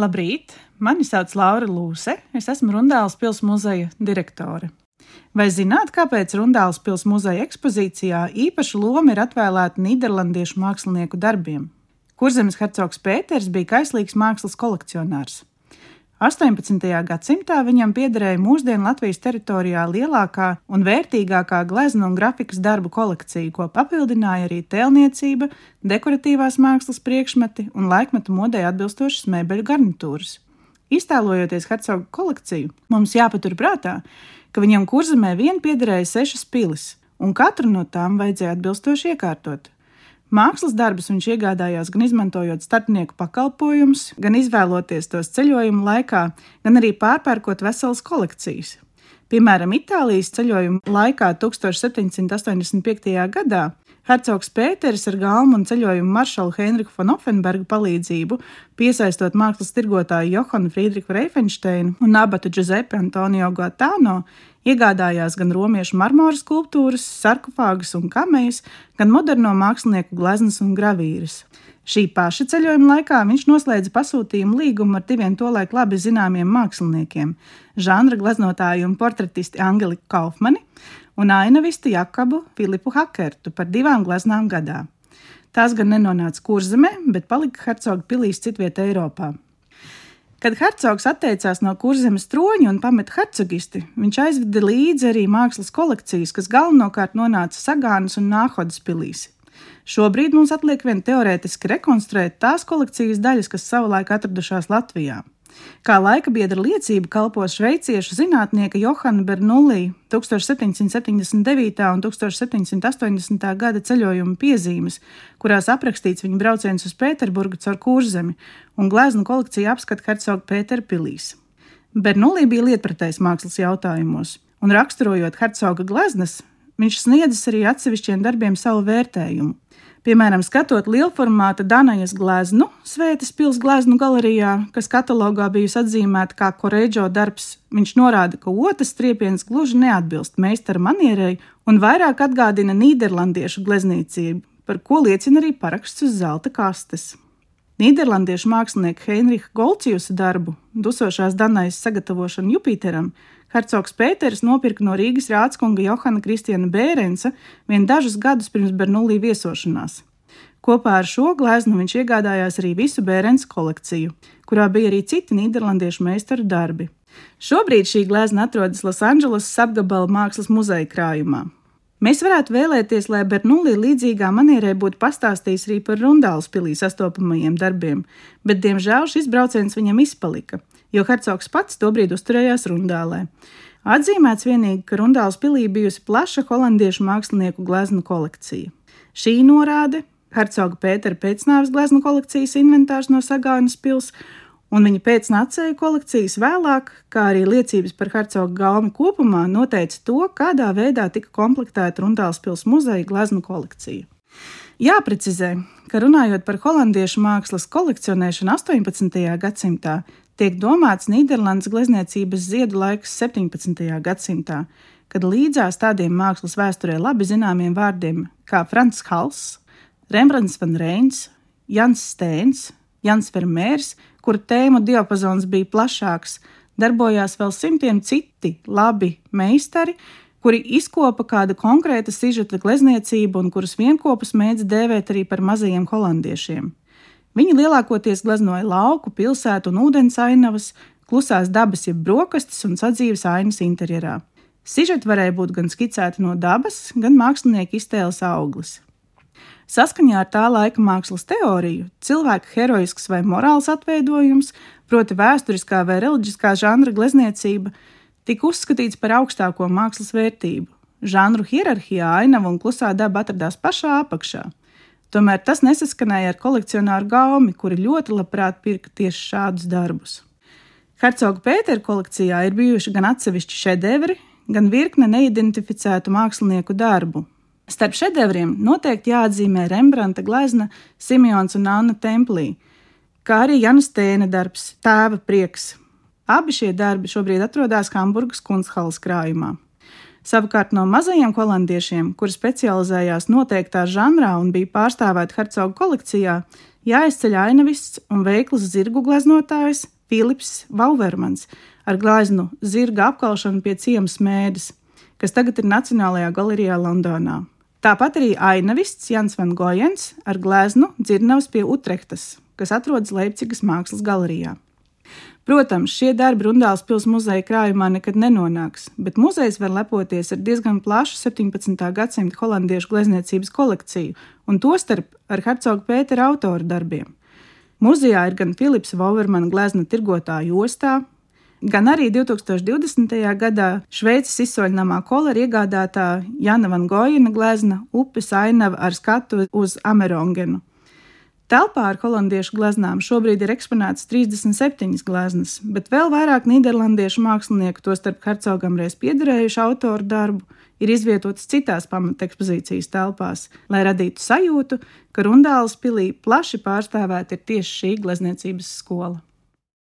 Labrīt! Mani sauc Laura Lūse. Es esmu Rundāles pilsētas muzeja direktore. Vai zināt, kāpēc Rundāles pilsētas muzeja ekspozīcijā īpaša loma ir atvēlēta Nīderlandiešu mākslinieku darbiem? Kurzemes hercogs Pēters bija kaislīgs mākslas kolekcionārs. 18. gadsimtā viņam piederēja mūsdienu Latvijas teritorijā lielākā un vērtīgākā glezno un grafikas darbu kolekcija, ko papildināja arī tēlniecība, dekoratīvās mākslas priekšmeti un laikmetu modē atbilstošas mēbeļu garnitūras. Iztēlojoties hercoga kolekciju, mums jāpaturprātā, ka viņam kurzemē vien piederēja sešas pilis, un katru no tām vajadzēja atbilstoši iekārtot. Mākslas darbus viņš iegādājās gan izmantojot starpnieku pakalpojumus, gan izvēloties tos ceļojuma laikā, gan arī pārpērkot veselas kolekcijas. Piemēram, Itālijas ceļojuma laikā 1785. gadā Hercogs Pēters ar galmu un ceļojumu maršalu Heinrichu von Offenbergu palīdzību, piesaistot mākslas tirgotāju Johanu Friedrichu Reifensteinu un abatu Giuseppe Antonio Gaetano, Iegādājās gan romiešu marmora skulptūras, sarkofāgus un kamejas, gan moderno mākslinieku gleznas un gravīras. Šī paša ceļojuma laikā viņš noslēdza pasūtījumu līgumu ar diviem tolaik labi zināmiem māksliniekiem - žanra gleznotāju un portretisti Angeliku Kaufmani un ainavistu Jakabu Filipu Hakertu par divām gleznām gadā. Tās gan nenonāca kurzemē, bet palika hercoga pilīs citvietā Eiropā. Kad hercogs atteicās no kurzemes troņa un pameta hercogisti, viņš aizveda līdzi arī mākslas kolekcijas, kas galvenokārt nonāca Sagānas un Nāhodas pilīs. Šobrīd mums atliek vien teorētiski rekonstruēt tās kolekcijas daļas, kas savulaik atradušās Latvijā. Kā laika biedra liecība kalpo šveiciešu zinātnieka Johana Bernoulli 1779. un 1780. gada ceļojuma piezīmes, kurās aprakstīts viņa brauciens uz Pēterburgu caur kurzemi un gleznu kolekciju apskata Hercoga Pētera pilīs. Bernoulli bija lietpratējs mākslas jautājumos, un raksturojot hercoga gleznas, viņš sniedzis arī atsevišķiem darbiem savu vērtējumu. Piemēram, skatot lielformāta Danajas gleznu, Svētas pils gleznu galerijā, kas katalogā bijusi atzīmēta kā koreģo darbs, viņš norāda, ka otrs striepiens gluži neatbilst meistara manierei un vairāk atgādina nīderlandiešu gleznīcību, par ko liecina arī paraksts uz zelta kastes. Nīderlandiešu mākslinieka Heinricha Golciusa darbu, dusošās Danajas sagatavošanu Jupiteram, Hercogs Pēters nopirka no Rīgas rādskunga Johana Kristiana Bērensa vien dažus gadus pirms Bernulī viesošanās. Kopā ar šo gleznu viņš iegādājās arī visu Bērens kolekciju, kurā bija arī citi nīderlandiešu meistaru darbi. Šobrīd šī glezna atrodas Losandželosas apgabala mākslas muzeja krājumā. Mēs varētu vēlēties, lai Bernulī līdzīgā manierē būtu pastāstījis arī par Rundāles pilī sastopamajiem darbiem, bet diemžēl šis brauciens viņam izpalika jo hercogs pats tobrīd uzturējās Rundālē. Atzīmēts vienīgi, ka Rundāls pilī bijusi plaša holandiešu mākslinieku gleznu kolekcija. Šī norāde hercoga Pētera pēcnāvas gleznu kolekcijas inventārs no Sagānas pils un viņa pēcnācēju kolekcijas vēlāk, kā arī liecības par hercoga gaumi kopumā, noteica to, kādā veidā tika komplektēta Rundāls pils muzeja gleznu kolekcija. Jāprecizē, ka runājot par holandiešu mākslas kolekcionēšanu 18. gadsimtā, tiek domāts Nīderlandes glezniecības ziedu laiks 17. gadsimtā, kad līdzās tādiem mākslas vēsturē labi zināmiem vārdiem kā Frants Hals, Rembrandts van Reins, Jans Stēns, Jans Vermērs, kura tēmu diapazons bija plašāks, darbojās vēl simtiem citi labi meistari, kuri izkopa kādu konkrētu sižeta glezniecību un kurus vienopus mēdz dēvēt arī par mazajiem holandiešiem. Viņi lielākoties gleznoja lauku, pilsētu un ūdens ainavas, klusās dabas, jeb brokastis un sadzīves ainas interjerā. Sižeti varēja būt gan skicēti no dabas, gan mākslinieka iztēles auglis. Saskaņā ar tā laika mākslas teoriju, cilvēka heroisks vai morāls atveidojums, proti vēsturiskā vai reliģiskā žanra glezniecība, tika uzskatīts par augstāko mākslas vērtību. Žanru hierarhijā ainava un klusā daba atradās pašā apakšā. Tomēr tas nesaskanēja ar kolekcionāru gaumi, kuri ļoti labprāt pirka tieši šādus darbus. Hercoga Pētera kolekcijā ir bijuši gan atsevišķi šedevri, gan virkne neidentificētu mākslinieku darbu. Starp šedevriem noteikti jāatzīmē Rembrandta glezna Simons un Anna Templī, kā arī Janas Tēna darbs Tēva prieks. Abi šie darbi šobrīd atrodas Hamburgas kunsthalas krājumā. Savukārt no mazajiem holandiešiem, kuri specializējās noteiktā žanrā un bija pārstāvēti Hercoga kolekcijā, jāizceļ ainavists un veikls zirgu gleznotājs Filips Vauvermans ar gleznu zirga apkalšanu pie ciemas mēdes, kas tagad ir Nacionālajā galerijā Londonā. Tāpat arī ainavists Jans Van Gojens ar gleznu dzirnavas pie Utrehtas, kas atrodas Leipzigas mākslas galerijā. Protams, šie darbi Rundāls pilsētas muzeja krājumā nekad nenonāks, bet muzejs var lepoties ar diezgan plašu 17. gadsimta holandiešu glezniecības kolekciju, un tostarp ar Hercoga Pētera autora darbiem. Muzejā ir gan Filips Vauvermana glezna tirgotāju ostā, gan arī 2020. gadā Šveices izsoļnamā kolera iegādātā Jana Van Gojena glezna upes ainava ar skatu uz Amerongenu. Telpā ar holandiešu gleznām šobrīd ir eksponētas 37 gleznas, bet vēl vairāk nīderlandiešu mākslinieku, tostarp hercogam reiz piederējušu autoru darbu, ir izvietotas citās pamatekspozīcijas telpās, lai radītu sajūtu, ka Rundāles pilī plaši pārstāvēta ir tieši šī glezniecības skola.